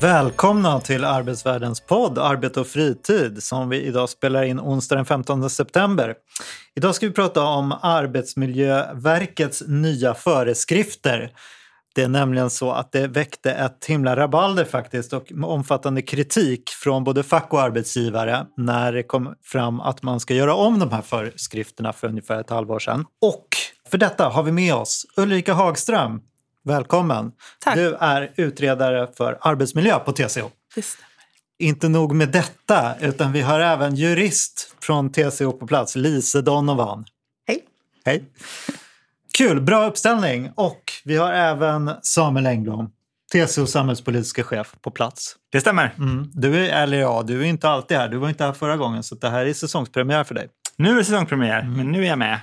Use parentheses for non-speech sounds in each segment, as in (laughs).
Välkomna till Arbetsvärldens podd Arbete och fritid som vi idag spelar in onsdag den 15 september. Idag ska vi prata om Arbetsmiljöverkets nya föreskrifter. Det är nämligen så att det väckte ett himla rabalder faktiskt och omfattande kritik från både fack och arbetsgivare när det kom fram att man ska göra om de här föreskrifterna för ungefär ett halvår sedan. Och för detta har vi med oss Ulrika Hagström, Välkommen! Tack. Du är utredare för arbetsmiljö på TCO. Det stämmer. Inte nog med detta, utan vi har även jurist från TCO på plats, Lise Donovan. Hej! Hej! Kul, bra uppställning. Och vi har även Samuel Engblom, TCO samhällspolitiska chef på plats. Det stämmer. Mm. Du är, eller ja, du är inte alltid här. Du var inte här förra gången, så det här är säsongspremiär för dig. Nu är det säsongspremiär, mm. men nu är jag med.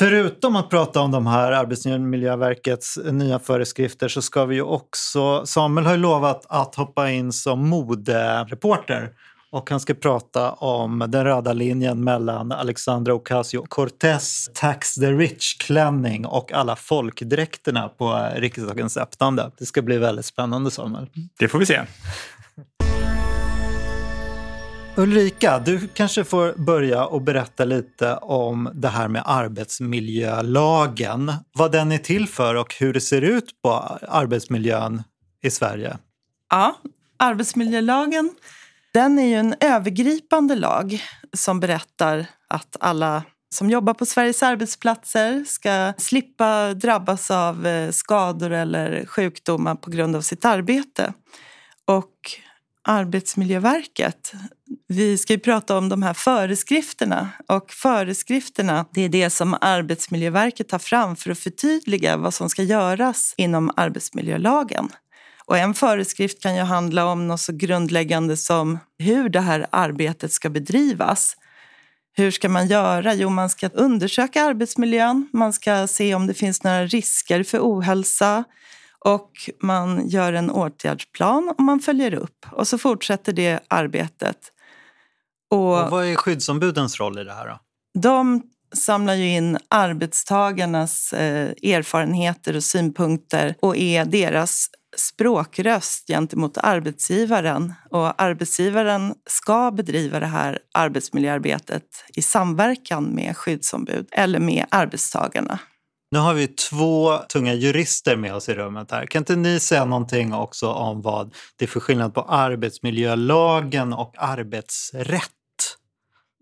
Förutom att prata om de här Arbetsmiljöverkets nya föreskrifter så ska vi ju också, Samuel har ju lovat att hoppa in som modereporter och han ska prata om den röda linjen mellan Alexandra Ocasio-Cortez Tax the Rich-klänning och alla folkdräkterna på riksdagens öppnande. Det ska bli väldigt spännande Samuel. Det får vi se. Ulrika, du kanske får börja och berätta lite om det här med arbetsmiljölagen. Vad den är till för och hur det ser ut på arbetsmiljön i Sverige. Ja, arbetsmiljölagen den är ju en övergripande lag som berättar att alla som jobbar på Sveriges arbetsplatser ska slippa drabbas av eh, skador eller sjukdomar på grund av sitt arbete. Och Arbetsmiljöverket. Vi ska ju prata om de här föreskrifterna och föreskrifterna det är det som Arbetsmiljöverket tar fram för att förtydliga vad som ska göras inom arbetsmiljölagen. Och en föreskrift kan ju handla om något så grundläggande som hur det här arbetet ska bedrivas. Hur ska man göra? Jo, man ska undersöka arbetsmiljön, man ska se om det finns några risker för ohälsa, och man gör en åtgärdsplan och man följer upp och så fortsätter det arbetet. Och, och vad är skyddsombudens roll i det här då? De samlar ju in arbetstagarnas eh, erfarenheter och synpunkter och är deras språkröst gentemot arbetsgivaren. Och arbetsgivaren ska bedriva det här arbetsmiljöarbetet i samverkan med skyddsombud eller med arbetstagarna. Nu har vi två tunga jurister med oss i rummet här. Kan inte ni säga någonting också om vad det är för skillnad på arbetsmiljölagen och arbetsrätt?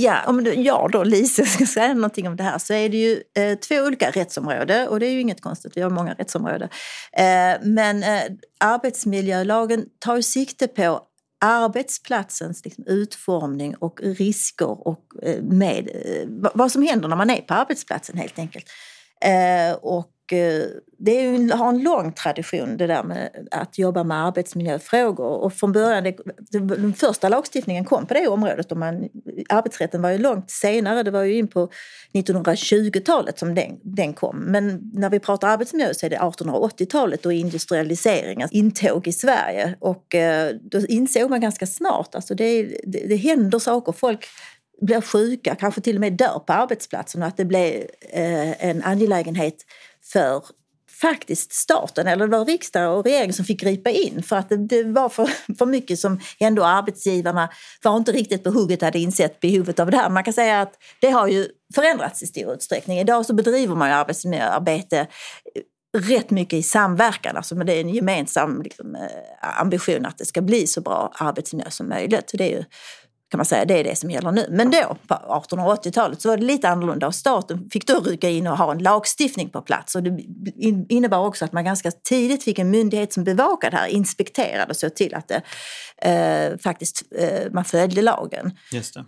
Ja, om (laughs) jag då, Lise, ska säga någonting om det här så är det ju eh, två olika rättsområden och det är ju inget konstigt, vi har många rättsområden. Eh, men eh, arbetsmiljölagen tar ju sikte på arbetsplatsens liksom, utformning och risker och eh, med eh, vad som händer när man är på arbetsplatsen helt enkelt. Eh, och Eh, det är har en lång tradition det där med att jobba med arbetsmiljöfrågor. Och från början, det, den första lagstiftningen kom på det området. Och man, arbetsrätten var ju långt senare, det var ju in på 1920-talet som den, den kom. Men när vi pratar arbetsmiljö så är det 1880-talet och industrialiseringens intåg i Sverige. Och eh, då insåg man ganska snart, alltså det, det, det händer saker. Folk blir sjuka, kanske till och med dör på arbetsplatsen och att det blir eh, en angelägenhet för faktiskt staten, eller det var riksdag och regering som fick gripa in för att det, var för, för mycket som ändå arbetsgivarna var inte riktigt på hugget hade insett behovet av det här. Man kan säga att det har ju förändrats i stor utsträckning. Idag så bedriver man ju arbetsmiljöarbete eh, rätt mycket i samverkan, alltså det är en gemensam liksom, eh, ambition att det ska bli så bra arbetsmiljö som möjligt. Det är ju kan man säga, det är det som gäller nu. Men då, på 1880-talet, så var det lite annorlunda och staten fick då rycka in och ha en lagstiftning på plats. Och det innebar också att man ganska tidigt fick en myndighet som bevakade det här, inspekterade och såg till att det, eh, faktiskt eh, man följde lagen. Just det.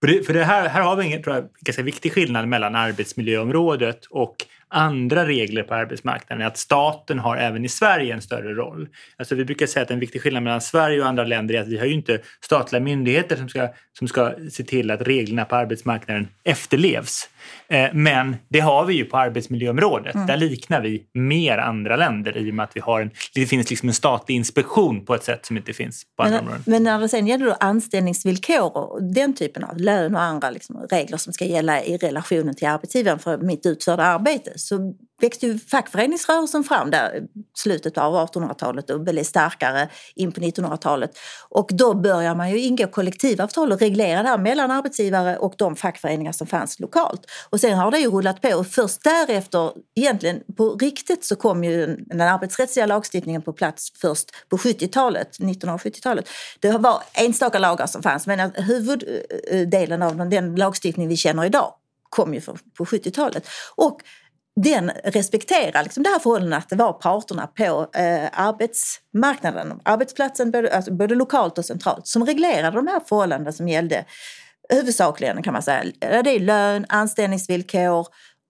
För det, för det här, här har vi en tror jag, ganska viktig skillnad mellan arbetsmiljöområdet och andra regler på arbetsmarknaden. Att staten har även i Sverige en större roll. Alltså vi brukar säga att en viktig skillnad mellan Sverige och andra länder är att vi har ju inte statliga myndigheter som ska, som ska se till att reglerna på arbetsmarknaden efterlevs. Eh, men det har vi ju på arbetsmiljöområdet. Mm. Där liknar vi mer andra länder i och med att vi har en, det finns liksom en statlig inspektion på ett sätt som inte finns på andra men, områden. Men när det sen gäller då anställningsvillkor och den typen av lön och andra liksom regler som ska gälla i relationen till arbetsgivaren för mitt utförda arbete så växte ju fackföreningsrörelsen fram där slutet av 1800-talet och blev starkare in på 1900-talet. Och då börjar man ju ingå kollektivavtal och reglera det här mellan arbetsgivare och de fackföreningar som fanns lokalt. Och sen har det ju rullat på och först därefter, egentligen på riktigt, så kom ju den arbetsrättsliga lagstiftningen på plats först på 70-talet, 1970-talet. Det var enstaka lagar som fanns men huvuddelen av den lagstiftning vi känner idag kom ju på 70-talet. Och den respekterar liksom det här förhållandet att det var parterna på eh, arbetsmarknaden, arbetsplatsen, både, alltså både lokalt och centralt, som reglerade de här förhållandena som gällde huvudsakligen kan man säga. Det är lön, anställningsvillkor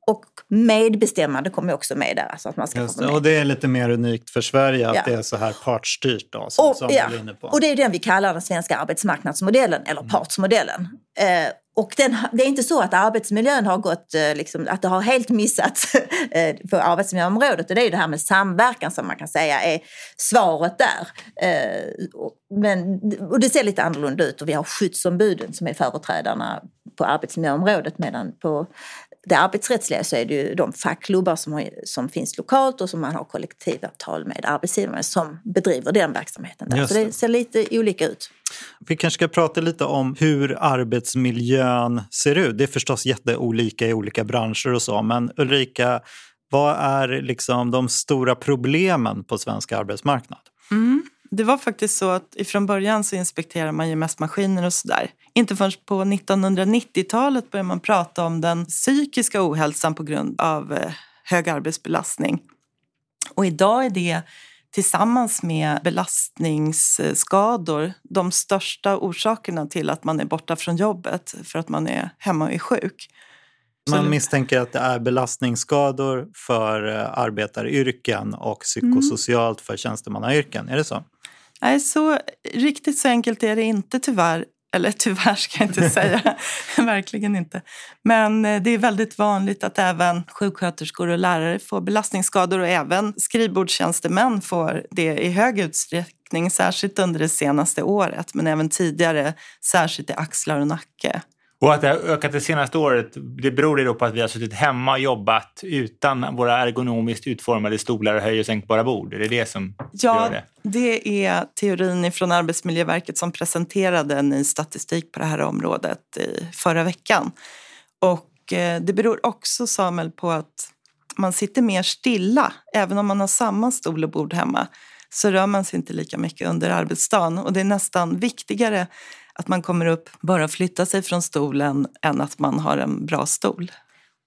och medbestämmande kommer också med där. Alltså att man ska Just, och det är lite mer unikt för Sverige att ja. det är så här partsstyrt då, som, och, som ja. Och det är den vi kallar den svenska arbetsmarknadsmodellen eller mm. partsmodellen. Eh, och den, det är inte så att arbetsmiljön har gått, eh, liksom, att det har helt missats (laughs) eh, på arbetsmiljöområdet. Och det är det här med samverkan som man kan säga är svaret där. Eh, men, och det ser lite annorlunda ut och vi har skyddsombuden som är företrädarna på arbetsmiljöområdet medan på det arbetsrättsliga så är det ju de fackklubbar som, har, som finns lokalt och som man har kollektivavtal med arbetsgivare som bedriver den verksamheten. Där. Så det ser lite olika ut. Vi kanske ska prata lite om hur arbetsmiljön ser ut. Det är förstås jätteolika i olika branscher och så, men Ulrika, vad är liksom de stora problemen på svensk arbetsmarknad? Det var faktiskt så att ifrån början så inspekterar man ju mest maskiner och sådär. Inte förrän på 1990-talet började man prata om den psykiska ohälsan på grund av eh, hög arbetsbelastning. Och idag är det tillsammans med belastningsskador de största orsakerna till att man är borta från jobbet för att man är hemma och är sjuk. Man misstänker att det är belastningsskador för eh, arbetaryrken och psykosocialt för tjänstemannayrken. Är det så? Nej, så riktigt så enkelt är det inte tyvärr. Eller tyvärr ska jag inte säga, (laughs) verkligen inte. Men eh, det är väldigt vanligt att även sjuksköterskor och lärare får belastningsskador och även skrivbordstjänstemän får det i hög utsträckning, särskilt under det senaste året, men även tidigare, särskilt i axlar och nacke. Och att det har ökat det senaste året, det beror det då på att vi har suttit hemma och jobbat utan våra ergonomiskt utformade stolar och höj och sänkbara bord? Är det det som ja, gör det? det är teorin från Arbetsmiljöverket som presenterade en ny statistik på det här området i förra veckan. Och eh, det beror också, Samuel, på att man sitter mer stilla. Även om man har samma stol och bord hemma så rör man sig inte lika mycket under arbetsdagen. Och det är nästan viktigare att man kommer upp, bara flytta sig från stolen än att man har en bra stol.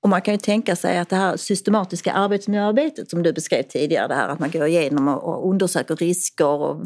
Och man kan ju tänka sig att det här systematiska arbetsmiljöarbetet som du beskrev tidigare, det här att man går igenom och undersöker risker och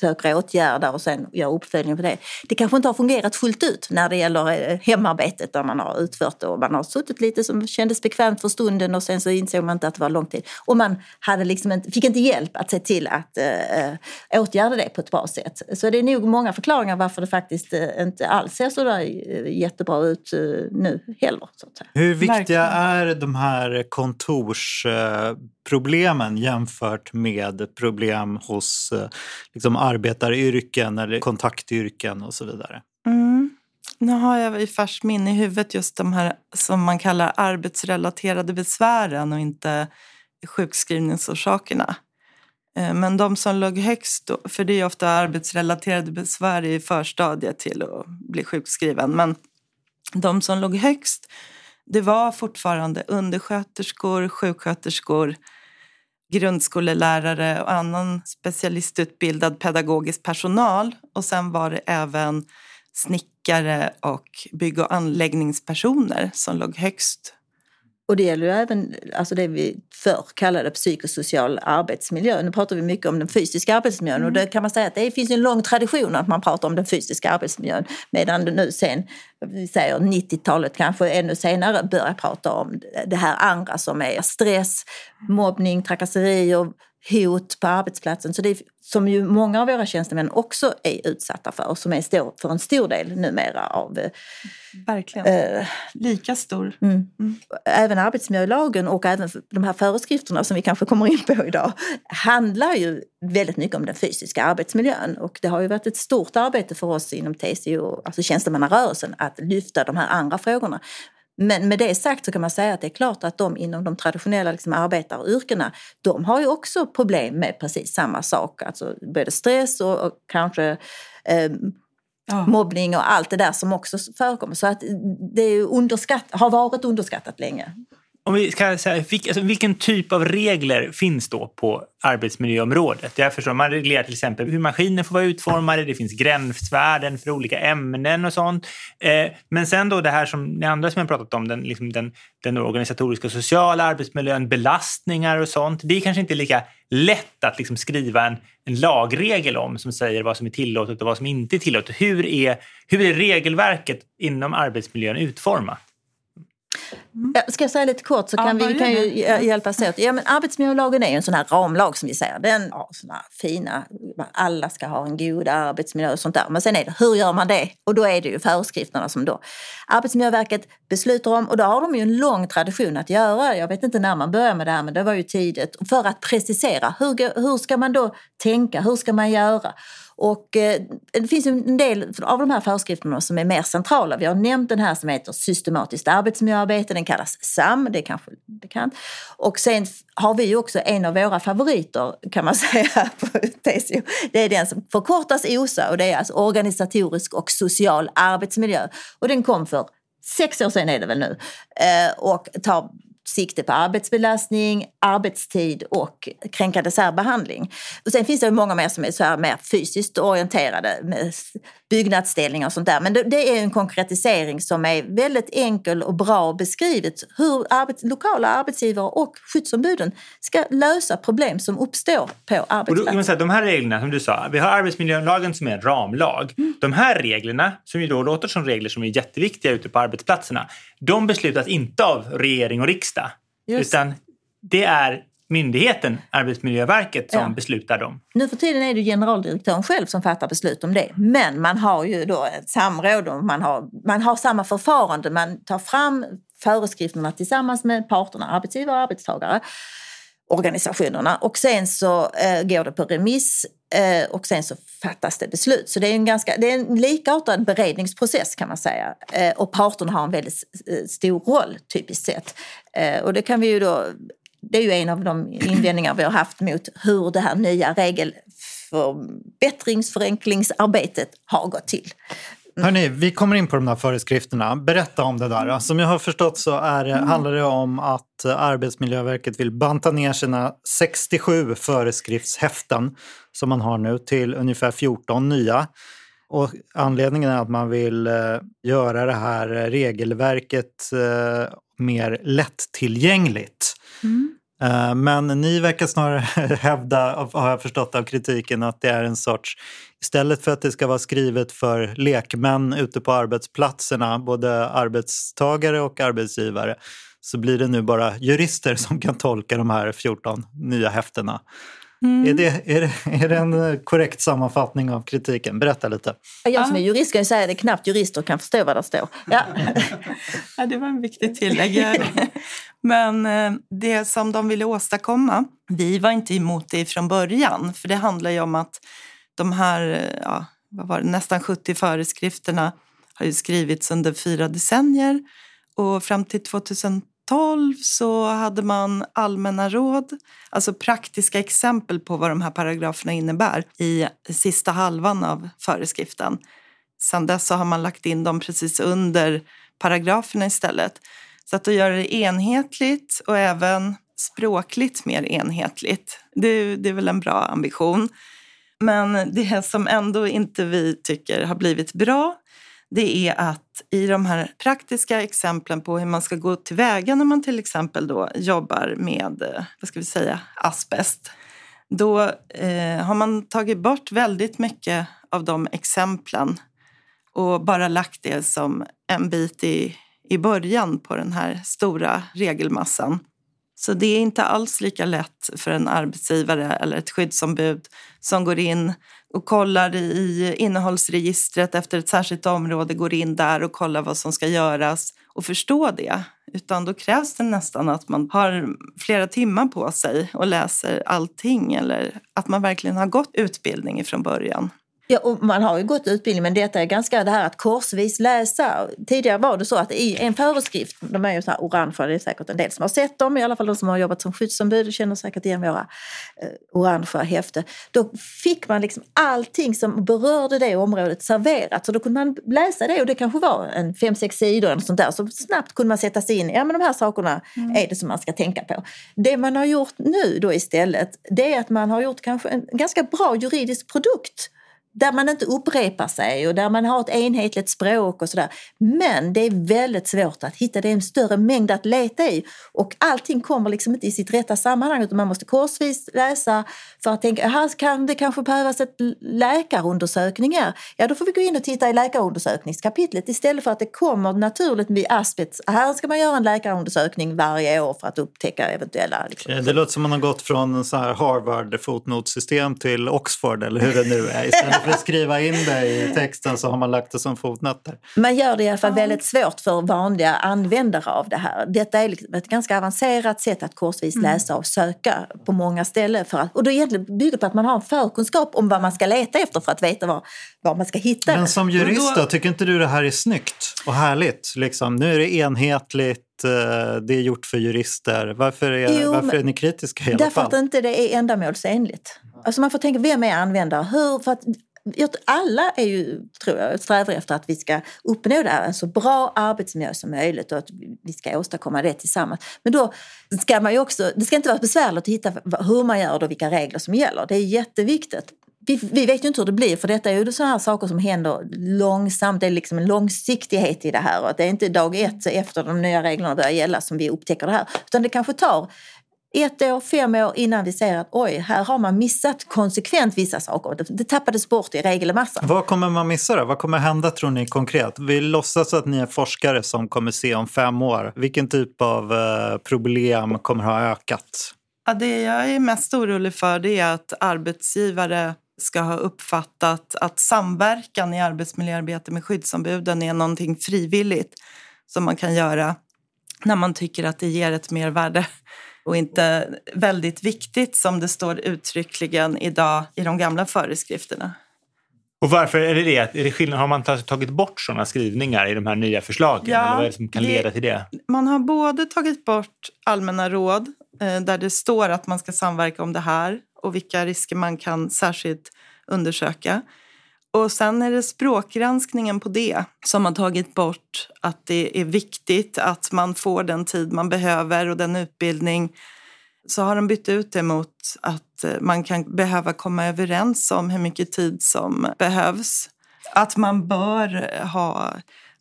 söker åtgärder och sen gör uppföljning på det. Det kanske inte har fungerat fullt ut när det gäller eh, hemarbetet där man har utfört det och man har suttit lite som kändes bekvämt för stunden och sen så insåg man inte att det var lång tid. Och man hade liksom inte, fick inte hjälp att se till att äh, åtgärda det på ett bra sätt. Så det är nog många förklaringar varför det faktiskt inte alls ser så där jättebra ut nu heller. Så att säga. Hur viktigt viktiga är de här kontorsproblemen jämfört med problem hos eh, liksom arbetaryrken eller kontaktyrken och så vidare? Mm. Nu har jag i färskt minne i huvudet just de här som man kallar arbetsrelaterade besvären och inte sjukskrivningsorsakerna. Eh, men de som låg högst, för det är ofta arbetsrelaterade besvär i förstadiet till att bli sjukskriven, men de som låg högst det var fortfarande undersköterskor, sjuksköterskor, grundskolelärare och annan specialistutbildad pedagogisk personal. Och sen var det även snickare och bygg och anläggningspersoner som låg högst och det gäller ju även alltså det vi förr kallade psykosocial arbetsmiljö. Nu pratar vi mycket om den fysiska arbetsmiljön mm. och det kan man säga att det finns en lång tradition att man pratar om den fysiska arbetsmiljön medan det nu sen, vi säger 90-talet kanske ännu senare, börjar prata om det här andra som är stress, mobbning, trakasserier, hot på arbetsplatsen. Så det är, som ju många av våra tjänstemän också är utsatta för och som är stor, för en stor del numera av... Eh, Verkligen. Äh, Lika stor. Mm. Mm. Även arbetsmiljölagen och även de här föreskrifterna som vi kanske kommer in på idag handlar ju väldigt mycket om den fysiska arbetsmiljön. Och det har ju varit ett stort arbete för oss inom TCO, alltså tjänstemannarörelsen, att lyfta de här andra frågorna. Men med det sagt så kan man säga att det är klart att de inom de traditionella liksom arbetaryrkena, de har ju också problem med precis samma sak. Alltså både stress och, och kanske eh, ja. mobbning och allt det där som också förekommer. Så att det är underskatt, har varit underskattat länge. Om vi ska säga, alltså, vilken typ av regler finns då på arbetsmiljöområdet? Jag förstår, man reglerar till exempel hur maskiner får vara utformade, det finns gränsvärden för olika ämnen och sånt. Eh, men sen då det här som ni andra som har pratat om, den, liksom den, den organisatoriska och sociala arbetsmiljön, belastningar och sånt. Det är kanske inte lika lätt att liksom skriva en, en lagregel om som säger vad som är tillåtet och vad som inte är tillåtet. Hur är, hur är regelverket inom arbetsmiljön utformat? Mm. Ska jag säga lite kort så kan ja, vi kan ju hjälpas åt. Ja, men arbetsmiljölagen är ju en sån här ramlag som vi säger. Den har såna fina, alla ska ha en god arbetsmiljö och sånt där. Men sen är det, hur gör man det? Och då är det ju föreskrifterna som då Arbetsmiljöverket beslutar om och då har de ju en lång tradition att göra. Jag vet inte när man började med det här men det var ju tidigt. För att precisera, hur, hur ska man då tänka? Hur ska man göra? Och eh, det finns en del av de här föreskrifterna som är mer centrala. Vi har nämnt den här som heter systematiskt arbetsmiljöarbete, den kallas SAM, det är kanske bekant. Och sen har vi också en av våra favoriter kan man (laughs) säga på TCO. Det är den som förkortas OSA och det är alltså organisatorisk och social arbetsmiljö. Och den kom för sex år sedan är det väl nu eh, och tar sikte på arbetsbelastning, arbetstid och kränkande särbehandling. Och sen finns det många mer som är så här mer fysiskt orienterade med byggnadsställningar och sånt där. Men det, det, är en konkretisering som är väldigt enkel och bra beskrivet hur arbets, lokala arbetsgivare och skyddsombuden ska lösa problem som uppstår på arbetsplatsen. Säga, de här reglerna som du sa, vi har arbetsmiljölagen som är en ramlag. Mm. De här reglerna, som ju då låter som regler som är jätteviktiga ute på arbetsplatserna, de beslutas inte av regering och riksdag. Just. Utan det är myndigheten Arbetsmiljöverket som ja. beslutar dem. Nu för tiden är det generaldirektören själv som fattar beslut om det. Men man har ju då ett samråd och man har, man har samma förfarande. Man tar fram föreskrifterna tillsammans med parterna, arbetsgivare och arbetstagare organisationerna och sen så eh, går det på remiss eh, och sen så fattas det beslut. Så det är en, ganska, det är en likartad beredningsprocess kan man säga eh, och parterna har en väldigt stor roll typiskt sett. Eh, och det kan vi ju då det är ju en av de invändningar vi har haft mot hur det här nya regelförbättringsförenklingsarbetet har gått till. Hörni, vi kommer in på de här föreskrifterna. Berätta om det där. Som jag har förstått så är, mm. handlar det om att Arbetsmiljöverket vill banta ner sina 67 föreskriftshäften som man har nu till ungefär 14 nya. Och anledningen är att man vill eh, göra det här regelverket eh, mer lättillgängligt. Mm. Eh, men ni verkar snarare (laughs) hävda, har jag förstått av kritiken, att det är en sorts... Istället för att det ska vara skrivet för lekmän ute på arbetsplatserna, både arbetstagare och arbetsgivare, så blir det nu bara jurister som kan tolka de här 14 nya häftena. Mm. Är, det, är, det, är det en korrekt sammanfattning av kritiken? Berätta lite. Jag som är jurist kan säga att det är knappt jurister kan förstå vad det står. Ja. (laughs) ja, det var en viktig tillägg. (laughs) Men eh, det som de ville åstadkomma, vi var inte emot det från början. För det handlar ju om att de här eh, ja, vad var det, nästan 70 föreskrifterna har ju skrivits under fyra decennier. Och fram till 2012 så hade man allmänna råd, alltså praktiska exempel på vad de här paragraferna innebär i sista halvan av föreskriften. Sedan dess så har man lagt in dem precis under paragraferna istället. Så att göra det enhetligt och även språkligt mer enhetligt, det, det är väl en bra ambition. Men det som ändå inte vi tycker har blivit bra det är att i de här praktiska exemplen på hur man ska gå tillväga när man till exempel då jobbar med, eh, vad ska vi säga, asbest. Då eh, har man tagit bort väldigt mycket av de exemplen och bara lagt det som en bit i, i början på den här stora regelmassan. Så det är inte alls lika lätt för en arbetsgivare eller ett skyddsombud som går in och kollar i innehållsregistret efter ett särskilt område, går in där och kollar vad som ska göras och förstå det. Utan då krävs det nästan att man har flera timmar på sig och läser allting eller att man verkligen har gått utbildning från början. Ja, och man har ju gått utbildning men detta är ganska det här att korsvis läsa. Tidigare var det så att i en föreskrift, de är ju så här orangea, det är säkert en del som har sett dem, i alla fall de som har jobbat som skyddsombud känner säkert igen våra eh, orangea häfte. Då fick man liksom allting som berörde det området serverat. Så då kunde man läsa det och det kanske var en fem, sex sidor eller sånt där. Så snabbt kunde man sätta sig in ja men de här sakerna mm. är det som man ska tänka på. Det man har gjort nu då istället, det är att man har gjort kanske en ganska bra juridisk produkt där man inte upprepar sig och där man har ett enhetligt språk och sådär. Men det är väldigt svårt att hitta, det är en större mängd att leta i och allting kommer liksom inte i sitt rätta sammanhang utan man måste korsvis läsa för att tänka, här kan det kanske behövas ett läkarundersökningar. Ja, då får vi gå in och titta i läkarundersökningskapitlet istället för att det kommer naturligt vid asbest. Här ska man göra en läkarundersökning varje år för att upptäcka eventuella... Liksom. Det låter som man har gått från så här Harvard-fotnotsystem till Oxford eller hur det nu är. (laughs) För att skriva in det i texten så har man lagt det som fotnoter. Man gör det i alla fall väldigt svårt för vanliga användare av det här. Detta är liksom ett ganska avancerat sätt att korsvis mm. läsa och söka på många ställen. För att, och det egentligen bygger på att man har en förkunskap om vad man ska leta efter för att veta var, var man ska hitta Men som jurist då, tycker inte du det här är snyggt och härligt? Liksom, nu är det enhetligt eh, det är gjort för jurister. Varför är, jo, varför är ni kritiska i alla därför fall? Därför att inte det är ändamålsenligt. Alltså man får tänka, vem är användare? Hur, för att alla är ju, tror jag, strävar efter att vi ska uppnå det här, en så bra arbetsmiljö som möjligt och att vi ska åstadkomma det tillsammans. Men då ska man ju också, det ska inte vara besvärligt att hitta hur man gör det och vilka regler som gäller. Det är jätteviktigt. Vi, vi vet ju inte hur det blir för detta är ju sådana här saker som händer långsamt. Det är liksom en långsiktighet i det här och att det är inte dag ett efter de nya reglerna börjar gälla som vi upptäcker det här. Utan det kanske tar ett år, fem år innan vi ser att oj, här har man missat konsekvent vissa saker. Det tappades bort i regelmassan. Vad kommer man missa då? Vad kommer hända tror ni konkret? Vi låtsas att ni är forskare som kommer se om fem år. Vilken typ av eh, problem kommer ha ökat? Ja, det jag är mest orolig för det är att arbetsgivare ska ha uppfattat att samverkan i arbetsmiljöarbete med skyddsombuden är någonting frivilligt som man kan göra när man tycker att det ger ett mervärde och inte väldigt viktigt som det står uttryckligen idag i de gamla föreskrifterna. Och varför är det det? Är det skillnad? Har man tagit bort sådana skrivningar i de här nya förslagen? Ja, Eller vad är det som kan leda till det? Man har både tagit bort allmänna råd eh, där det står att man ska samverka om det här och vilka risker man kan särskilt undersöka. Och sen är det språkgranskningen på det som har tagit bort att det är viktigt att man får den tid man behöver och den utbildning. Så har de bytt ut det mot att eh, man kan behöva komma överens om hur mycket tid som behövs. Att man bör eh, ha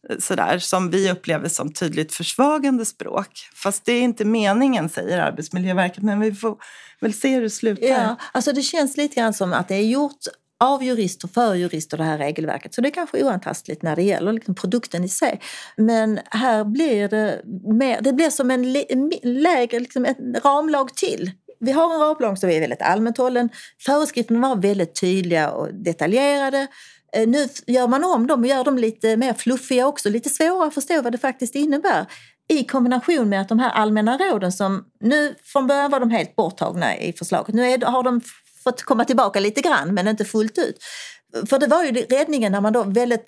eh, sådär som vi upplever som tydligt försvagande språk. Fast det är inte meningen, säger Arbetsmiljöverket. Men vi får väl se hur det slutar. Ja, alltså det känns lite grann som att det är gjort av jurister för jurister det här regelverket. Så det är kanske oantastligt när det gäller liksom produkten i sig. Men här blir det mer, det blir som en lägre, liksom ett ramlag till. Vi har en ramlag som är väldigt allmänt hållen. Föreskrifterna var väldigt tydliga och detaljerade. Eh, nu gör man om dem och gör dem lite mer fluffiga också, lite svårare att förstå vad det faktiskt innebär i kombination med att de här allmänna råden som nu från början var de helt borttagna i förslaget. Nu är, har de fått komma tillbaka lite grann men inte fullt ut. För det var ju räddningen när man då väldigt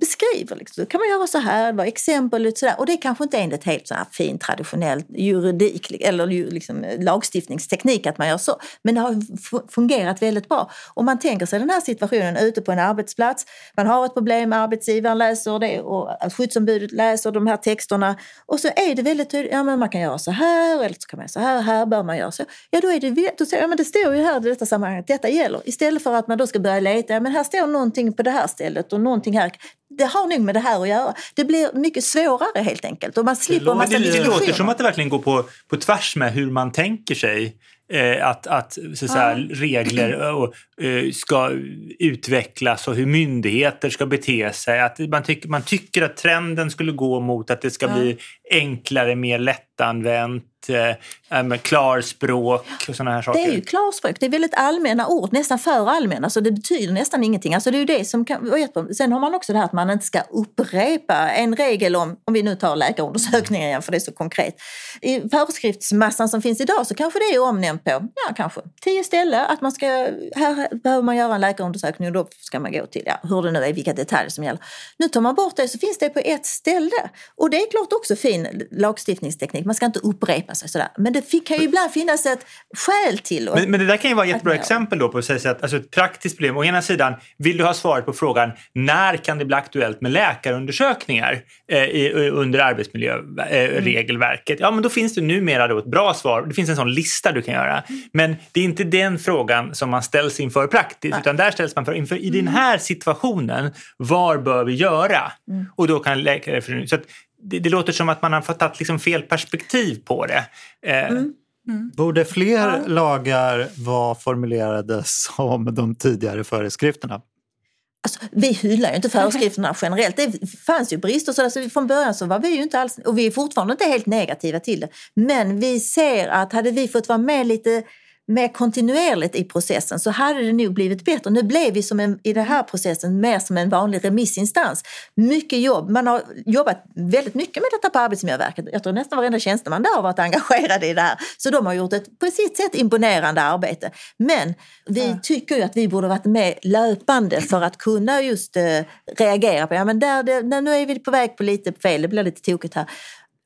beskriver, liksom, kan man göra så här, var exempel och sådär. Och det kanske inte är enligt helt så här fin traditionell juridik eller liksom lagstiftningsteknik att man gör så. Men det har fungerat väldigt bra. Om man tänker sig den här situationen ute på en arbetsplats, man har ett problem, arbetsgivaren läser det och skyddsombudet läser de här texterna och så är det väldigt tydligt, ja men man kan göra så här eller så kan man göra så här, här bör man göra så. Ja då är det, då säger, ja men det står ju här i detta sammanhang att detta gäller. Istället för att man då ska börja leta, ja men här står någonting på det här stället och någonting här det har nog med det här att göra. Det blir mycket svårare helt enkelt och man slipper en massa det, det låter som att det verkligen går på, på tvärs med hur man tänker sig eh, att, att, så att säga, regler och, eh, ska utvecklas och hur myndigheter ska bete sig. Att man, tyck, man tycker att trenden skulle gå mot att det ska bli enklare, mer lättanvänt, eh, med klarspråk och sådana här saker. Det är ju klarspråk, det är väldigt allmänna ord, nästan för allmänna, så det betyder nästan ingenting. Alltså det är ju det som kan Sen har man också det här att man inte ska upprepa en regel om, om vi nu tar läkarundersökningar igen för det är så konkret. I föreskriftsmassan som finns idag så kanske det är omnämnt på, ja kanske tio ställen att man ska, här behöver man göra en läkarundersökning och då ska man gå till, ja hur det nu är, vilka detaljer som gäller. Nu tar man bort det så finns det på ett ställe. Och det är klart också fin lagstiftningsteknik, man ska inte upprepa sig sådär. Men det kan ju ibland finnas ett skäl till. Och, Men, men det där kan ju vara ett jättebra att- exempel då på att säga att alltså ett praktiskt problem. Å ena sidan, vill du ha svaret på frågan när kan det bli aktuellt med läkarundersökningar eh, i, under arbetsmiljöregelverket? Ja, men då finns det numera då ett bra svar. Det finns en sån lista du kan göra. Men det är inte den frågan som man ställs inför praktiskt, utan där ställs man för inför i den här situationen, var bör vi göra? Och då kan läkare... Så att det, det låter som att man har fått tagit liksom fel perspektiv på det. Eh, Borde fler lagar vara formulerade som de tidigare föreskrifterna? Alltså, vi hyllar ju inte föreskrifterna generellt. Det fanns ju brister. Så alltså, från början så var vi ju inte alls, och vi är fortfarande inte helt negativa till det. Men vi ser att hade vi fått vara med lite mer kontinuerligt i processen så hade det nog blivit bättre. Nu blev vi som en, i den här processen mer som en vanlig remissinstans. Mycket jobb. Man har jobbat väldigt mycket med detta på Arbetsmiljöverket. Jag tror nästan varenda tjänsteman där har varit engagerad i det här. Så de har gjort ett på sitt sätt imponerande arbete. Men vi tycker ju att vi borde varit med löpande för att kunna just eh, reagera på, ja men där, det, nu är vi på väg på lite fel, det blir lite tokigt här.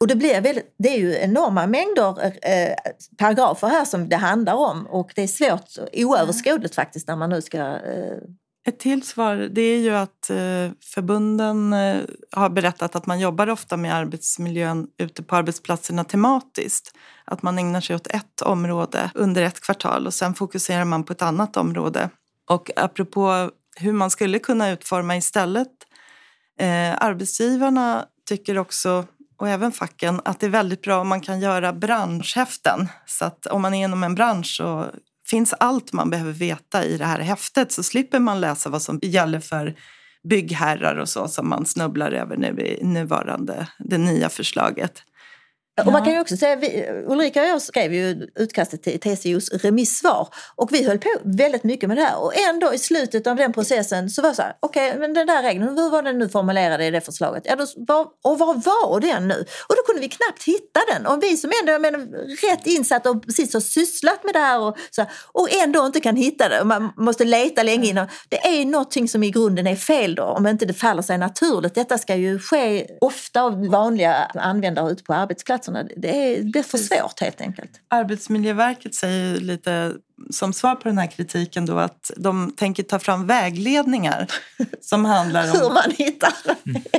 Och det, blir väl, det är ju enorma mängder eh, paragrafer här som det handlar om och det är svårt, oöverskådligt faktiskt när man nu ska... Eh, Ett till svar det är ju att eh, förbunden eh, har berättat att man jobbar ofta med arbetsmiljön ute på arbetsplatserna tematiskt. Att man ägnar sig åt ett område under ett kvartal och sen fokuserar man på ett annat område. Och apropå hur man skulle kunna utforma istället. Eh, arbetsgivarna tycker också och även facken att det är väldigt bra om man kan göra branschhäften. Så att om man är inom en bransch så finns allt man behöver veta i det här häftet så slipper man läsa vad som gäller för byggherrar och så som man snubblar över nu i nuvarande, det nya förslaget. Och man kan ju också säga, vi, Ulrika och jag skrev ju utkastet till TCOs remissvar och vi höll på väldigt mycket med det här och ändå i slutet av den processen så var det så här, okej okay, men den där regeln, hur var den nu formulerad i det förslaget? Ja, då, var, och vad var den nu? Och då kunde vi knappt hitta den och vi som ändå jag menar, rätt insatta och precis har sysslat med det här och, så här, och ändå inte kan hitta det och man måste leta länge innan. Det är någonting som i grunden är fel då om inte det faller sig naturligt. Detta ska ju ske ofta av vanliga användare ute på arbetsplatsen det är, det är för svårt helt enkelt. Arbetsmiljöverket säger lite som svar på den här kritiken då att de tänker ta fram vägledningar (laughs) som handlar om... Hur man hittar.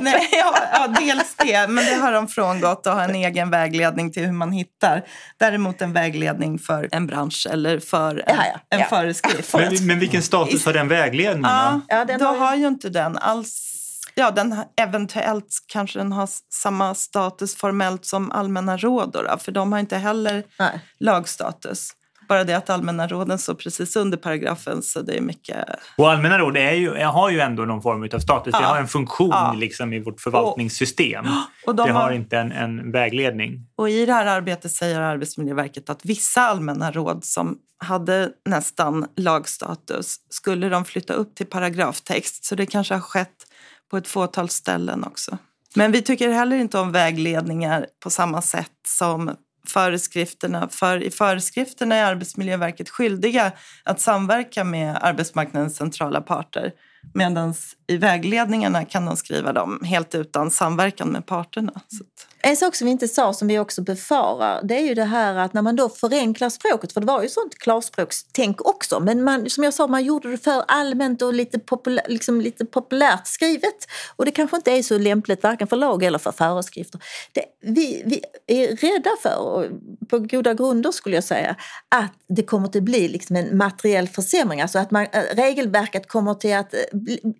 Nej, ja, ja, dels det, men det har de frångått och har en egen vägledning till hur man hittar. Däremot en vägledning för en bransch eller för en, Ja, ja, en ja. föreskrift. Men, men vilken status har den vägledningen? Ja, den då har ju- har ju inte den alls... Ja, den eventuellt kanske den har samma status formellt som allmänna råd då, för de har inte heller Nej. lagstatus. Bara det att allmänna råden står precis under paragrafen så det är mycket... Och allmänna råd är ju, har ju ändå någon form av status. Det Ja. har en funktion Ja. liksom, i vårt förvaltningssystem. Och de det har har- inte en, en vägledning. Och i det här arbetet säger Arbetsmiljöverket att vissa allmänna råd som hade nästan lagstatus skulle de flytta upp till paragraftext. Så det kanske har skett på ett fåtal ställen också. Men vi tycker heller inte om vägledningar på samma sätt som föreskrifterna. För i föreskrifterna är Arbetsmiljöverket skyldiga att samverka med arbetsmarknadens centrala parter. Medan i vägledningarna kan de skriva dem helt utan samverkan med parterna. Så att, En sak som vi inte sa som vi också befarar det är ju det här att när man då förenklar språket, för det var ju sånt klarspråkstänk också, men man, som jag sa, man gjorde det för allmänt och lite, populär, liksom lite populärt skrivet. Och det kanske inte är så lämpligt varken för lag eller för föreskrifter. Det, vi, vi är rädda för, och på goda grunder skulle jag säga, att det kommer att bli liksom en materiell försämring. Alltså att man, eh, regelverket kommer till att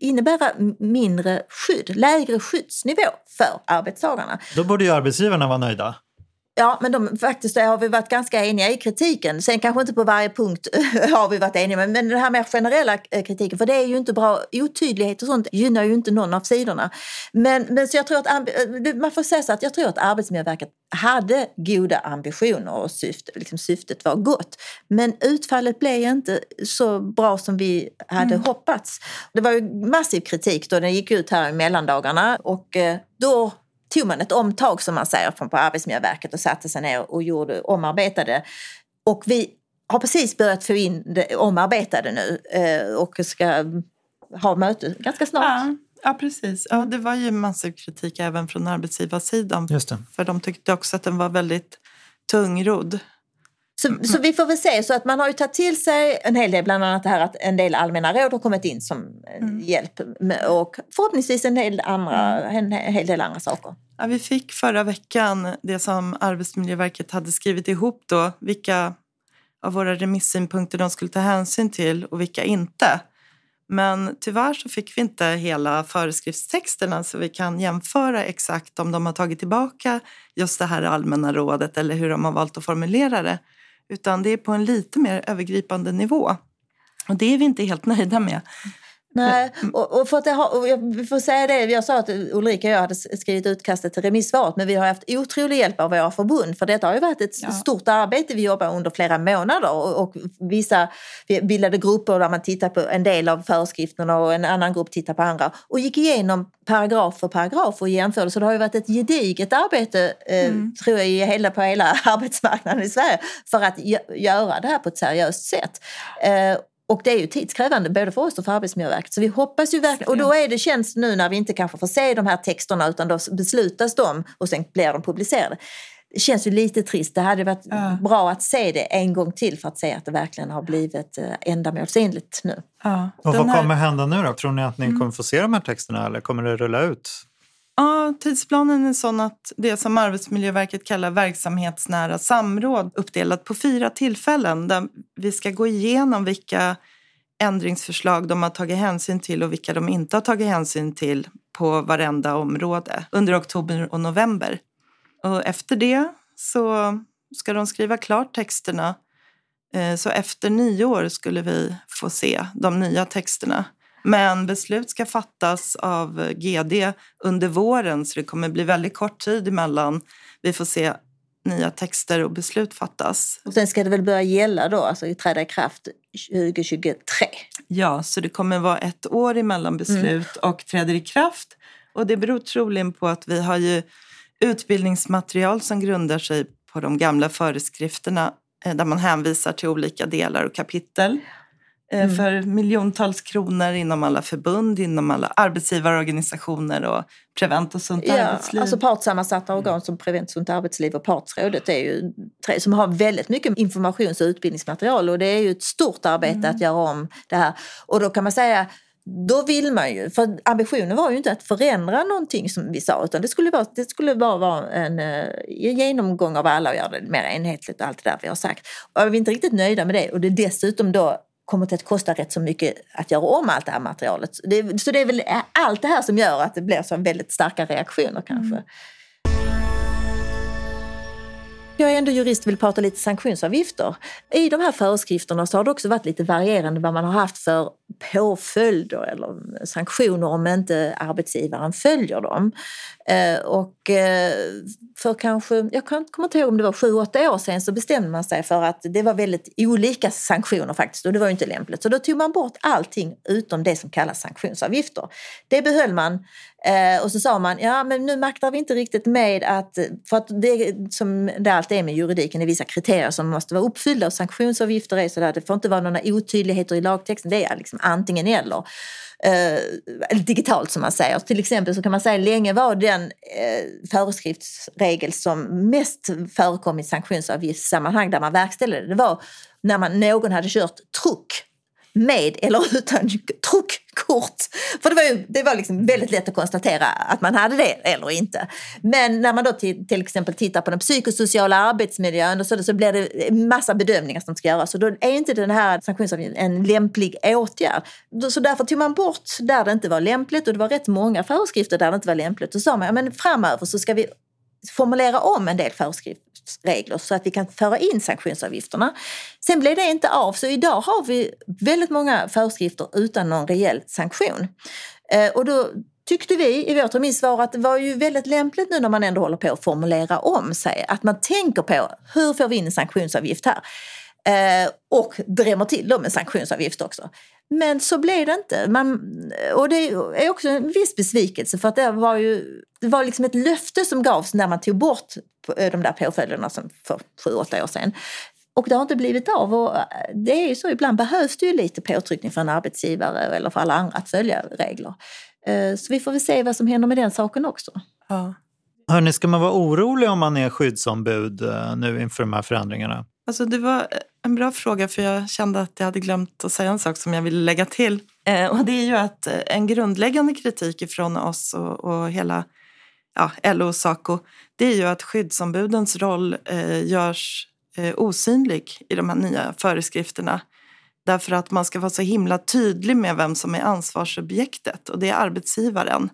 innebära göra mindre skydd, lägre skyddsnivå för arbetstagarna. Då borde ju arbetsgivarna vara nöjda. Ja, men de, faktiskt har vi varit ganska eniga i kritiken. Sen kanske inte på varje punkt (laughs) har vi varit eniga, men, men den här mer generella eh, kritiken, för det är ju inte bra. Otydlighet och sånt gynnar ju inte någon av sidorna. Men, men så jag tror att, eh, man får säga så att jag tror att Arbetsmiljöverket hade goda ambitioner och syfte, liksom syftet var gott. Men utfallet blev inte så bra som vi hade mm. hoppats. Det var ju massiv kritik då den gick ut här i mellandagarna och eh, då tog man ett omtag som man säger från på Arbetsmiljöverket och satte sig ner och gjorde, omarbetade. Och vi har precis börjat få in det omarbetade nu eh, och ska ha möte ganska snart. Ja. Ja, precis. Ja, det var ju massiv kritik även från arbetsgivarsidan. Just det. För de tyckte också att den var väldigt tungrodd. Så, så, vi får väl se. Så att man har ju tagit till sig en hel del, bland annat det här att en del allmänna råd har kommit in som mm. hjälp och förhoppningsvis en hel, andra, en hel del andra saker. Ja, vi fick förra veckan det som Arbetsmiljöverket hade skrivit ihop då, vilka av våra remissynpunkter de skulle ta hänsyn till och vilka inte. Men tyvärr så fick vi inte hela föreskriftstexterna så vi kan jämföra exakt om de har tagit tillbaka just det här allmänna rådet eller hur de har valt att formulera det. Utan det är på en lite mer övergripande nivå. Och det är vi inte helt nöjda med. Nej, och, och för att har, och jag får säga det, jag sa att Ulrika och jag hade skrivit utkastet till remissvaret men vi har haft otrolig hjälp av våra förbund för detta har ju varit ett ja. stort arbete. Vi jobbar under flera månader och, och vissa vi bildade grupper där man tittar på en del av föreskrifterna och en annan grupp tittar på andra och gick igenom paragraf för paragraf och jämförde. Så det har ju varit ett gediget arbete eh, mm. tror jag i hela, på hela (laughs) arbetsmarknaden i Sverige för att göra det här på ett seriöst sätt. Eh, och det är ju tidskrävande både för oss och för Arbetsmiljöverket. Så vi hoppas ju verkligen, och då är det känns nu när vi inte kanske får se de här texterna utan då beslutas de och sen blir de publicerade. Det känns ju lite trist. Det hade varit ja. bra att se det en gång till för att se att det verkligen har blivit eh, ändamålsenligt nu. Ja. Och vad här... kommer hända nu då? Tror ni att ni mm. kommer få se de här texterna eller kommer det rulla ut? Ja, tidsplanen är sån att det som Arbetsmiljöverket kallar verksamhetsnära samråd uppdelat på fyra tillfällen där vi ska gå igenom vilka ändringsförslag de har tagit hänsyn till och vilka de inte har tagit hänsyn till på varenda område under oktober och november. Och efter det så ska de skriva klart texterna. Eh, så efter nyår skulle vi få se de nya texterna. Men beslut ska fattas av GD under våren så det kommer bli väldigt kort tid emellan vi får se nya texter och beslut fattas. Och sen ska det väl börja gälla då, alltså träda i kraft 2023? Ja, så det kommer vara ett år emellan beslut mm. och träder i kraft. Och det beror troligen på att vi har ju utbildningsmaterial som grundar sig på de gamla föreskrifterna eh, där man hänvisar till olika delar och kapitel. Eh, mm. för miljontals kronor inom alla förbund, inom alla arbetsgivarorganisationer och Prevent och Sunt ja, arbetsliv. Alltså partssammansatta organ mm. som Prevent Sunt arbetsliv och Partsrådet är ju tre som har väldigt mycket informations och utbildningsmaterial och det är ju ett stort arbete mm. att göra om det här. Och då kan man säga då vill man ju, för ambitionen var ju inte att förändra någonting som vi sa utan det skulle, vara, det skulle bara vara en uh, genomgång av alla och göra det mer enhetligt och allt det där vi har sagt. Och vi är inte riktigt nöjda med det och det är dessutom då kommer att kosta rätt så mycket att göra om allt det här materialet. Det, så det är väl allt det här som gör att det blir så väldigt starka reaktioner kanske. Mm. Jag är ändå jurist och vill prata lite sanktionsavgifter. I de här föreskrifterna så har det också varit lite varierande vad man har haft för påföljder eller sanktioner om inte arbetsgivaren följer dem. Eh, och eh, för kanske, jag kommer inte ihåg om det var sju, åtta år sedan så bestämde man sig för att det var väldigt olika sanktioner faktiskt och det var ju inte lämpligt. Så då tog man bort allting utom det som kallas sanktionsavgifter. Det behöll man eh, och så sa man, ja men nu maktar vi inte riktigt med att, för att det som det alltid är med juridiken, det är vissa kriterier som måste vara uppfyllda och sanktionsavgifter är sådär, det får inte vara några otydligheter i lagtexten, det är liksom antingen eller. Eh, digitalt som man säger. Till exempel så kan man säga länge var den eh, föreskriftsregel som mest förekom i sanktionsavgiftssammanhang där man verkställde det, det var när man, någon hade kört truck med eller utan truck kort. För det var, ju, det var liksom väldigt lätt att konstatera att man hade det eller inte. Men när man då till, till exempel tittar på den psykosociala arbetsmiljön och så, så blir det en massa bedömningar som ska göras. Och då är inte den här sanktionsavgiften en lämplig åtgärd. Så därför tog man bort där det inte var lämpligt och det var rätt många föreskrifter där det inte var lämpligt. Och så sa man, ja, men framöver så ska vi formulera om en del föreskriftsregler så att vi kan föra in sanktionsavgifterna. Sen blev det inte av, så idag har vi väldigt många föreskrifter utan någon reell sanktion. Eh, och då tyckte vi i vårt remissvar att det var ju väldigt lämpligt nu när man ändå håller på att formulera om sig, att man tänker på hur får vi in en sanktionsavgift här? Eh, och drämmer till dem med sanktionsavgift också. Men så blev det inte. Man, och det är också en viss besvikelse för att det var ju det var liksom ett löfte som gavs när man tog bort de där påföljderna som för sju, åtta år sedan. Och det har inte blivit av. Och det är ju så, ibland behövs det ju lite påtryckning för en arbetsgivare eller för alla andra att följa regler. Eh, så vi får väl se vad som händer med den saken också. Ja. Hörni, ska man vara orolig om man är skyddsombud eh, nu inför de här förändringarna? Alltså det var eh, en bra fråga för jag kände att jag hade glömt att säga en sak som jag ville lägga till. Eh, och det är ju att eh, en grundläggande kritik från oss och, och hela ja, LO och Saco det är ju att skyddsombudens roll eh, görs eh, osynlig i de här nya föreskrifterna. Därför att man ska vara så himla tydlig med vem som är ansvarsobjektet och det är arbetsgivaren.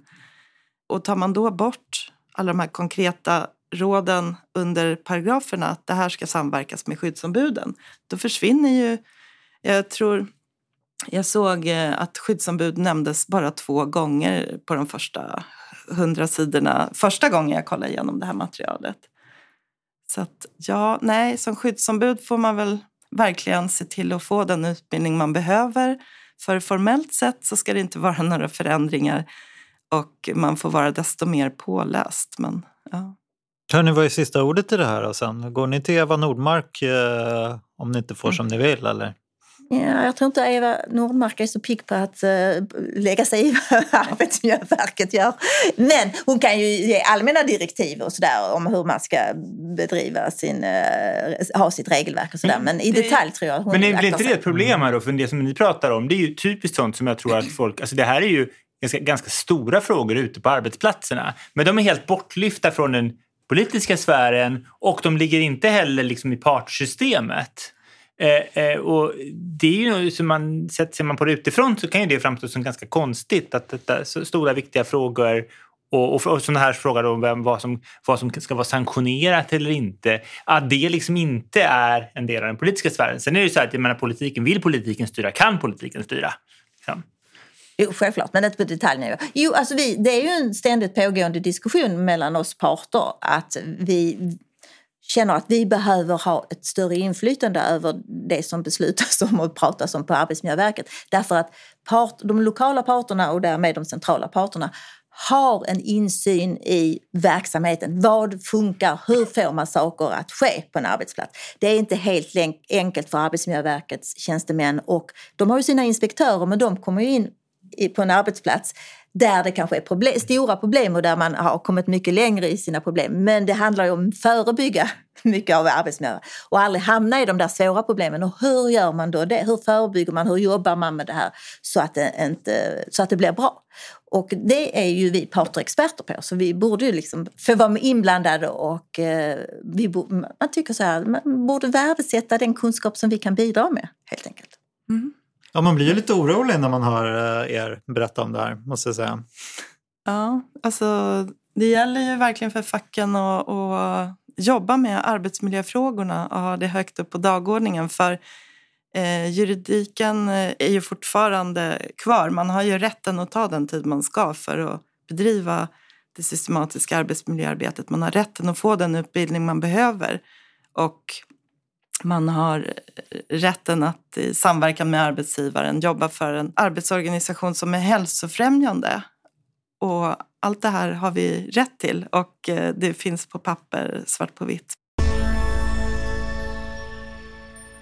Och tar man då bort alla de här konkreta råden under paragraferna att det här ska samverkas med skyddsombuden, då försvinner ju, jag tror, jag såg eh, att skyddsombud nämndes bara två gånger på de första hundra sidorna, första gången jag kollade igenom det här materialet. Så att ja, nej, som skyddsombud får man väl verkligen se till att få den utbildning man behöver. För formellt sett så ska det inte vara (laughs) några förändringar och man får vara desto mer påläst. Men, ja. Hörni, vad är sista ordet i det här? Och sen? Går ni till Eva Nordmark eh, om ni inte får som ni vill? Eller? Ja, jag tror inte Eva Nordmark är så pigg på att uh, lägga sig i (laughs) vad Arbetsmiljöverket gör. Men hon kan ju ge allmänna direktiv och sådär om hur man ska bedriva sin, uh, ha sitt regelverk och sådär. Men i detalj tror jag hon Men är inte det ett problem här då? För det som ni pratar om, det är ju typiskt sånt som jag tror att folk... Alltså det här är ju ganska, ganska stora frågor ute på arbetsplatserna. Men de är helt bortlyfta från den politiska sfären och de ligger inte heller liksom i partssystemet. Eh, eh, och det är ju, så man, ser man på det utifrån så kan ju det framstå som ganska konstigt att detta så stora viktiga frågor och, och, och sådana här frågor om vem, vad, som, vad som ska vara sanktionerat eller inte, att det liksom inte är en del av den politiska sfären. Sen är det ju så att jag menar, politiken, vill politiken styra, kan politiken styra? Liksom. Jo, självklart, men inte på detaljnivå. Jo, alltså vi, det är ju en ständigt pågående diskussion mellan oss parter att vi känner att vi behöver ha ett större inflytande över det som beslutas om och pratas om på Arbetsmiljöverket. Därför att part, de lokala parterna och därmed de centrala parterna har en insyn i verksamheten. Vad funkar? Hur får man saker att ske på en arbetsplats? Det är inte helt enkelt för Arbetsmiljöverkets tjänstemän och de har ju sina inspektörer men de kommer ju in på en arbetsplats där det kanske är problem, stora problem och där man har kommit mycket längre i sina problem. Men det handlar ju om att förebygga (laughs) mycket av arbetsmiljön och aldrig hamna i de där svåra problemen. Och hur gör man då det? Hur förebygger man? Hur jobbar man med det här så att det, inte, så att det blir bra? Och det är ju vi parter experter på, så vi borde ju liksom få vara inblandade och eh, vi borde, man tycker så här, man borde värdesätta den kunskap som vi kan bidra med helt enkelt. Mm. Ja, man blir ju lite orolig när man hör eh, er berätta om det här, måste jag säga. Ja, alltså det gäller ju verkligen för facken att, att jobba med arbetsmiljöfrågorna och ha det högt upp på dagordningen. För eh, juridiken eh, är ju fortfarande kvar. Man har ju rätten att ta den tid man ska för att bedriva det systematiska arbetsmiljöarbetet. Man har rätten att få den utbildning man behöver. Och man har eh, rätten att i samverkan med arbetsgivaren jobba för en arbetsorganisation som är hälsofrämjande. Och allt det här har vi rätt till och eh, det finns på papper svart på vitt.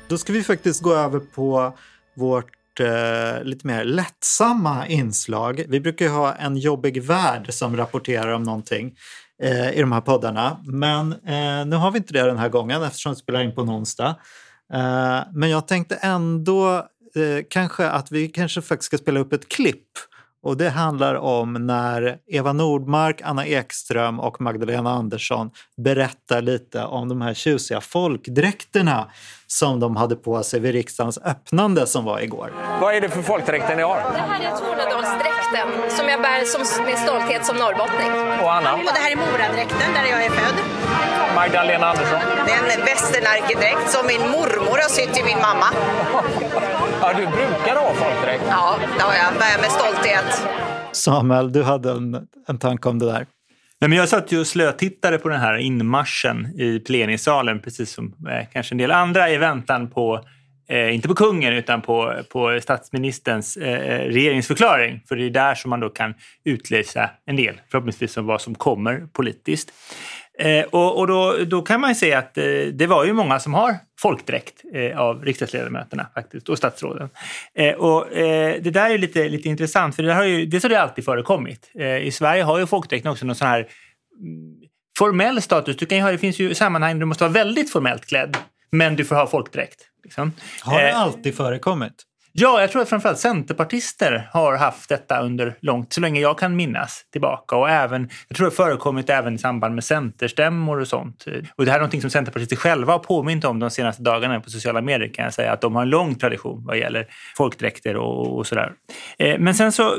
Då ska vi faktiskt gå över på vårt eh, lite mer lättsamma inslag. Vi brukar ju ha en jobbig värld som rapporterar om någonting eh, i de här poddarna. Men eh, nu har vi inte det den här gången eftersom vi spelar in på en onsdag. Eh, men jag tänkte ändå eh, kanske att vi kanske faktiskt ska spela upp ett klipp och det handlar om när Eva Nordmark, Anna Ekström och Magdalena Andersson berättar lite om de här tjusiga folkdräkterna som de hade på sig vid riksdagens öppnande som var igår. Vad är det för folkdräkter ni har? Det här är Tornedalsdräkten som jag bär som, med stolthet som norrbottning. Och Anna? Och det här är Moradräkten där jag är född. Magdalena Andersson? Det är en västernärkedräkt som min mormor har sytt till min mamma. (laughs) Ja, du brukar ha folkdräkt? Ja, det har jag. Bär med stolthet. Samuel, du hade en, en tanke om det där. Nej, men jag satt ju och slötittade på den här inmarschen i plenisalen precis som eh, kanske en del andra i väntan på Eh, inte på kungen utan på, på statsministerns eh, eh, regeringsförklaring. För det är där som man då kan utläsa en del, förhoppningsvis, om vad som kommer politiskt. Eh, och och då, då kan man ju se att eh, det var ju många som har folkdräkt eh, av riksdagsledamöterna faktiskt, och statsråden. Eh, och, eh, det där är lite, lite intressant, för det har ju, dels har det alltid förekommit. Eh, I Sverige har ju folkdräkten också någon sån här mm, formell status. Du kan ju ha, det finns ju sammanhang där du måste vara väldigt formellt klädd, men du får ha folkdräkt. Liksom. Har det alltid förekommit? Ja, jag tror att framförallt centerpartister har haft detta under långt, så länge jag kan minnas tillbaka. Och även, jag tror det har förekommit även i samband med centerstämmor och sånt. Och det här är något som centerpartister själva har påmint om de senaste dagarna på sociala medier kan jag säga. Att de har en lång tradition vad gäller folkdräkter och, och sådär. Eh, men sen så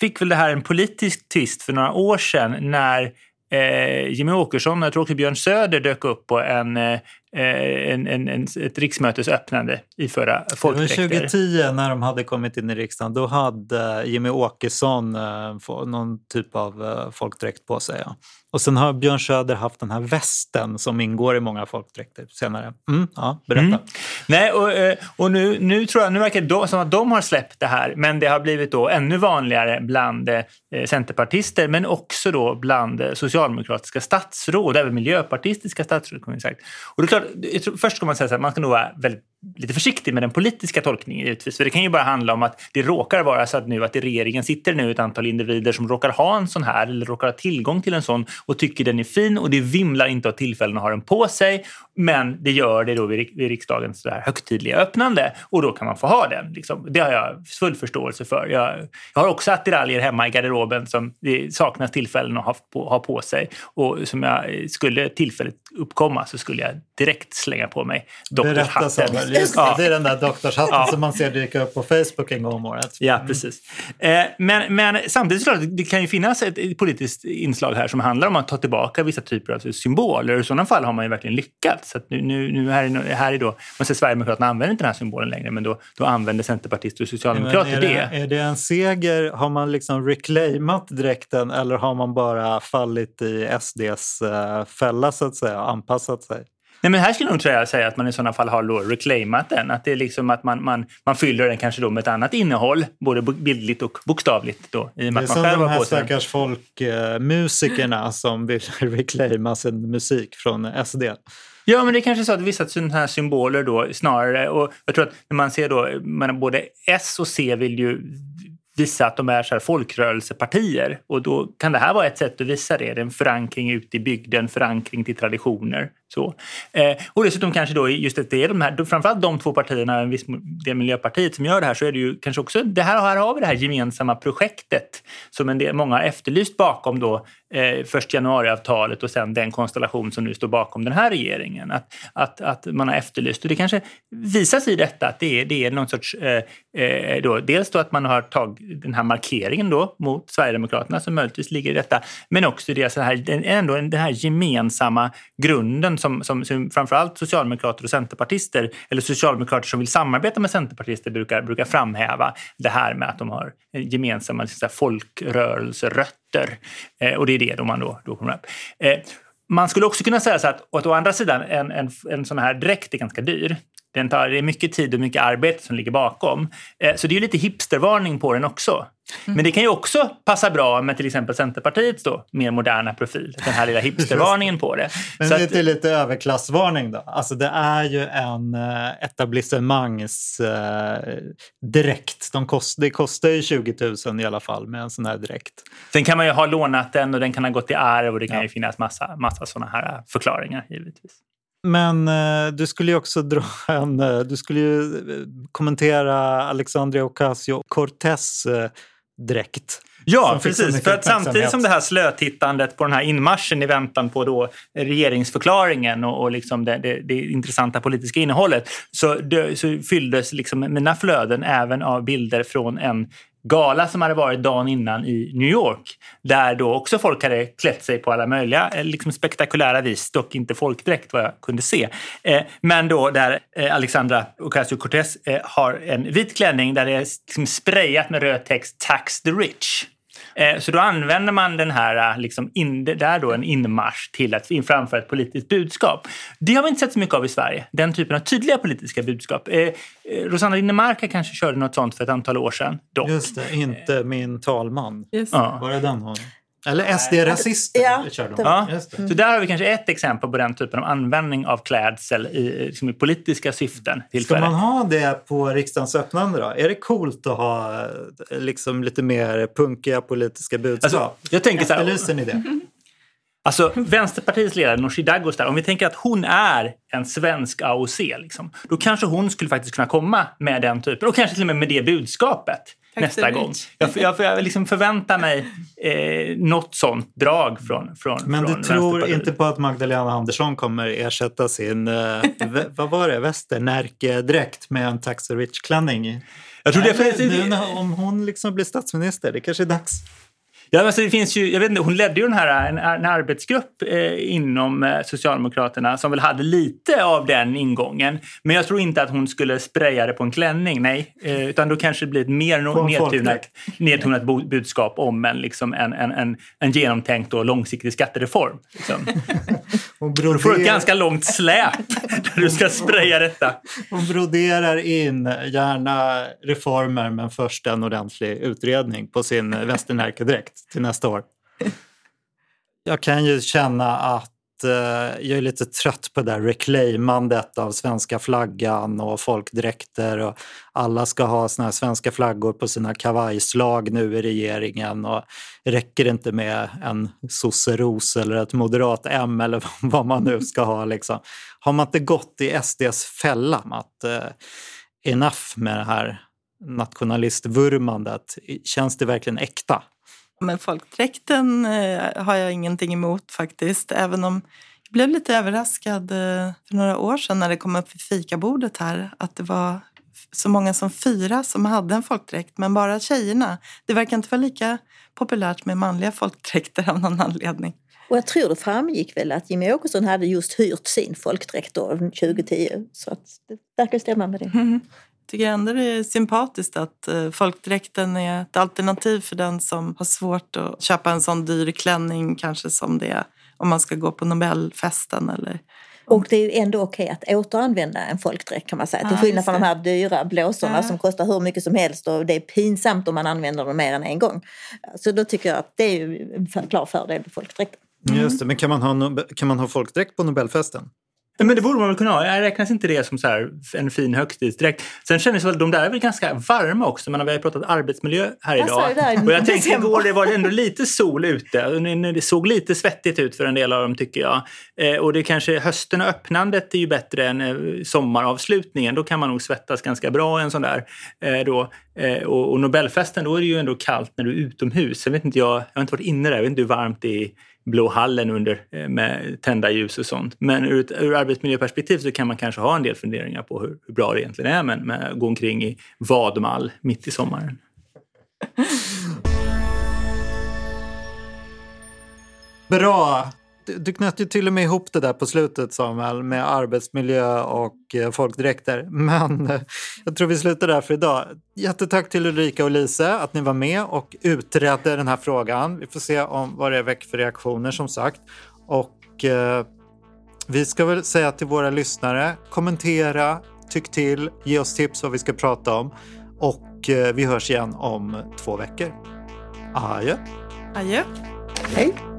fick väl det här en politisk twist för några år sedan när eh, Jimmy Åkesson och jag tror också Björn Söder dök upp på en, eh, en, en, en, ett riksmötes öppnande i förra folkdräkter. 2010 när de hade kommit in i riksdagen, då hade Jimmy Åkesson eh, någon typ av eh, folkdräkt på sig. Ja. Och sen har Björn Söder haft den här västen som ingår i många folkdräkter senare. Mm, ja, berätta. Mm. Nej, och, eh, och nu, nu tror jag, nu verkar det som att de har släppt det här, men det har blivit då ännu vanligare bland eh, centerpartister, men också då bland eh, socialdemokratiska statsråd, även miljöpartistiska statsråd. Sagt. Och det är klart, tror, först ska man säga att man ska nog vara väldigt lite försiktig med den politiska tolkningen givetvis. För det kan ju bara handla om att det råkar vara så att nu att i regeringen sitter nu ett antal individer som råkar ha en sån här eller råkar ha tillgång till en sån och tycker den är fin och det vimlar inte av tillfällen att ha den på sig. Men det gör det då vid, vid riksdagens så här högtidliga öppnande och då kan man få ha den. Liksom. Det har jag full förståelse för. Jag, jag har också attiraljer hemma i garderoben som det saknas tillfällen att ha på, ha på sig och som jag eh, skulle tillfället uppkomma så skulle jag direkt slänga på mig doktorshatten. Just (laughs) ja. Det är den där doktorshatten ja. som man ser dyka upp på Facebook en gång om året. Ja, mm. precis. Eh, men, men samtidigt så det kan ju finnas ett politiskt inslag här som handlar om att ta tillbaka vissa typer av symboler. I sådana fall har man ju verkligen lyckats. Så nu, nu, nu här, är, här är då, man säger Sverigedemokraterna använder inte den här symbolen längre, men då, då använder centerpartister och socialdemokrater är det, det. Är det en seger? Har man liksom reclaimat dräkten eller har man bara fallit i SDs uh, fälla så att säga, anpassat sig? Nej, men här skulle jag nog säga att man i sådana fall har reclaimat den. Att det är liksom att man, man, man fyller den kanske då med ett annat innehåll, både bildligt och bokstavligt. Då, i och med det är som de här stackars folkmusikerna som vill (laughs) reclaima sin musik från SD. Ja, men det är kanske så att vissa sådana här symboler då snarare, och jag tror att när man ser då, man, både S och C vill ju visa att de är så här folkrörelsepartier. Och då kan det här vara ett sätt att visa det. Det är en förankring ute i bygden, förankring till traditioner. Så. Eh, och dessutom kanske då just att det är de här, framförallt de två partierna, en viss del Miljöpartiet som gör det här, så är det ju kanske också, det här, här har vi det här gemensamma projektet som en del, många har efterlyst bakom då eh, först januariavtalet och sen den konstellation som nu står bakom den här regeringen. Att, att, att man har efterlyst, och det kanske visar sig i detta att det är, det är någon sorts, eh, eh, då, dels då att man har tagit den här markeringen då mot Sverigedemokraterna som möjligtvis ligger i detta, men också det, så här, ändå den här gemensamma grunden som, som, som framförallt socialdemokrater och centerpartister, eller socialdemokrater som vill samarbeta med centerpartister brukar, brukar framhäva det här med att de har eh, gemensamma liksom, folkrörelserötter. Eh, och det är det då man då, då kommer upp. Eh, man skulle också kunna säga så att, att å andra sidan, en, en, en sån här dräkt är ganska dyr. Den tar, det är mycket tid och mycket arbete som ligger bakom. Eh, så det är lite hipstervarning på den också. Mm. Men det kan ju också passa bra med till exempel Centerpartiets då, mer moderna profil. Den här lilla (laughs) hipstervarningen på det. Men så det är lite överklassvarning då? Alltså det är ju en eh, etablissemangs eh, direkt. De kost, det kostar ju 20 000 i alla fall med en sån här direkt. Sen kan man ju ha lånat den och den kan ha gått i arv och det kan ja. ju finnas massa, massa såna här förklaringar givetvis. Men eh, du skulle ju också (laughs) dra en... Eh, du skulle ju eh, kommentera Alexandria Ocasio-Cortez eh, dräkt. Ja, precis. För att samtidigt som det här slötittandet på den här inmarschen i väntan på då regeringsförklaringen och, och liksom det, det, det intressanta politiska innehållet så, det, så fylldes liksom mina flöden även av bilder från en gala som hade varit dagen innan i New York. Där då också folk hade klätt sig på alla möjliga eh, liksom spektakulära vis, dock inte folkdräkt vad jag kunde se. Eh, men då där eh, Alexandra Ocasio-Cortez eh, har en vit klänning där det är liksom sprayat med röd text “Tax the rich”. Eh, Så då använder man den här, eh, liksom in, där då en inmarsch till att framföra ett politiskt budskap. Det har vi inte sett så mycket av i Sverige, den typen av tydliga politiska budskap. Eh, Rosanna Dinamarca kanske körde något sånt för ett antal år sedan. Dock. Just det, inte min talman. Just. Ja. Var det den hon? Eller SD-rasister Ja. Ja, Just det. så där har vi kanske ett exempel på den typen av användning av klädsel i, liksom i politiska syften. Ska man ha det på riksdagens öppnande då? Är det coolt att ha liksom lite mer punkiga politiska budskap? Alltså, jag tänker så här- Efterlyser ni det? (laughs) Alltså Vänsterpartiets ledare Nooshi Dadgostar, om vi tänker att hon är en svensk AOC, liksom, då kanske hon skulle faktiskt kunna komma med den typen och kanske till och med med det budskapet Tack nästa gång. Jag, jag, jag liksom förväntar mig eh, något sånt drag från, från Men från du tror inte på att Magdalena Andersson kommer ersätta sin, eh, (laughs) vad var det, västernärkedräkt med en Tax the Rich-klänning? Jag tror Eller, definitivt- nu när- om hon liksom blir statsminister, det kanske är dags. Ja, alltså det finns ju, jag vet inte, hon ledde ju den här, en, en arbetsgrupp eh, inom eh, Socialdemokraterna som väl hade lite av den ingången. Men jag tror inte att hon skulle spraya det på en klänning, nej. Eh, utan då kanske det blir ett mer nedtonat, nedtonat budskap om en, liksom en, en, en, en genomtänkt och långsiktig skattereform. Liksom. (laughs) Hon Du får ett ganska långt släp där du ska spraya detta. hon broderar in gärna reformer men först en ordentlig utredning på sin västernärkedräkt till nästa år. (laughs) Jag kan ju känna att eh, jag är lite trött på det där reclaimandet av svenska flaggan och folkdräkter och alla ska ha såna här svenska flaggor på sina kavajslag nu i regeringen och räcker inte med en sosseros eller ett moderat M eller (laughs) vad man nu ska ha liksom. Har man inte gått i SDs fälla att eh, enough med det här nationalistvurmandet? Känns det verkligen äkta? Men folkdräkten eh, har jag ingenting emot faktiskt. Även om jag blev lite överraskad eh, för några år sedan när det kom upp vid fikabordet här. Att det var så många som fyra som hade en folkdräkt, men bara tjejerna. Det verkar inte vara lika populärt med manliga folkdräkter av någon anledning. Och jag tror det framgick väl att Jimmie Åkesson hade just hyrt sin folkdräkt då 2010. Så att det verkar stämma med det. Jag (laughs) tycker ändå det är sympatiskt att eh, folkdräkten är ett alternativ för den som har svårt att köpa en sån dyr klänning kanske som det är om man ska gå på Nobelfesten eller Och det är ju ändå okej att återanvända en folkdräkt kan man säga. Till Ja, skillnad från de här dyra blåsorna Ja. som kostar hur mycket som helst och det är pinsamt om man använder dem mer än en gång. Så då tycker jag att det är ju en för- klar fördel med folkdräkten. Just det, men kan man ha, kan man ha folkdräkt på Nobelfesten? Men det borde man väl kunna ha. Jag räknas inte det som så en fin högtidsdräkt. Sen kändes väl de där är väl ganska varma också. Men vi har ju pratat arbetsmiljö här Jag idag. i Och jag tänkte igår det var ändå lite sol ute. Det såg lite svettigt ut för en del av dem tycker jag. Eh, och det kanske hösten och öppnandet är ju bättre än eh, sommaravslutningen. Då kan man nog svettas ganska bra en sån där. Eh, då. Eh, och, och Nobelfesten, då är det ju ändå kallt när du är utomhus. Jag vet inte, jag, jag har inte varit inne där. Jag vet inte hur varmt det är i Blå hallen under, eh, med tända ljus och sånt. Men ur ett ur arbetsmiljöperspektiv så kan man kanske ha en del funderingar på hur, hur bra det egentligen är med, med att gå omkring i vadmal mitt i sommaren. Bra! Du, knöt ju till och med ihop det där på slutet Samuel med arbetsmiljö och eh, folkdräkter. Men eh, jag tror vi slutar där för idag. Jättetack till Ulrika och Lise att ni var med och utredde den här frågan. Vi får se om vad det väcker för reaktioner som sagt. Och eh, vi ska väl säga till våra lyssnare, kommentera, tyck till, ge oss tips vad vi ska prata om. Och eh, vi hörs igen om två veckor. Adjö! adjö. Hej!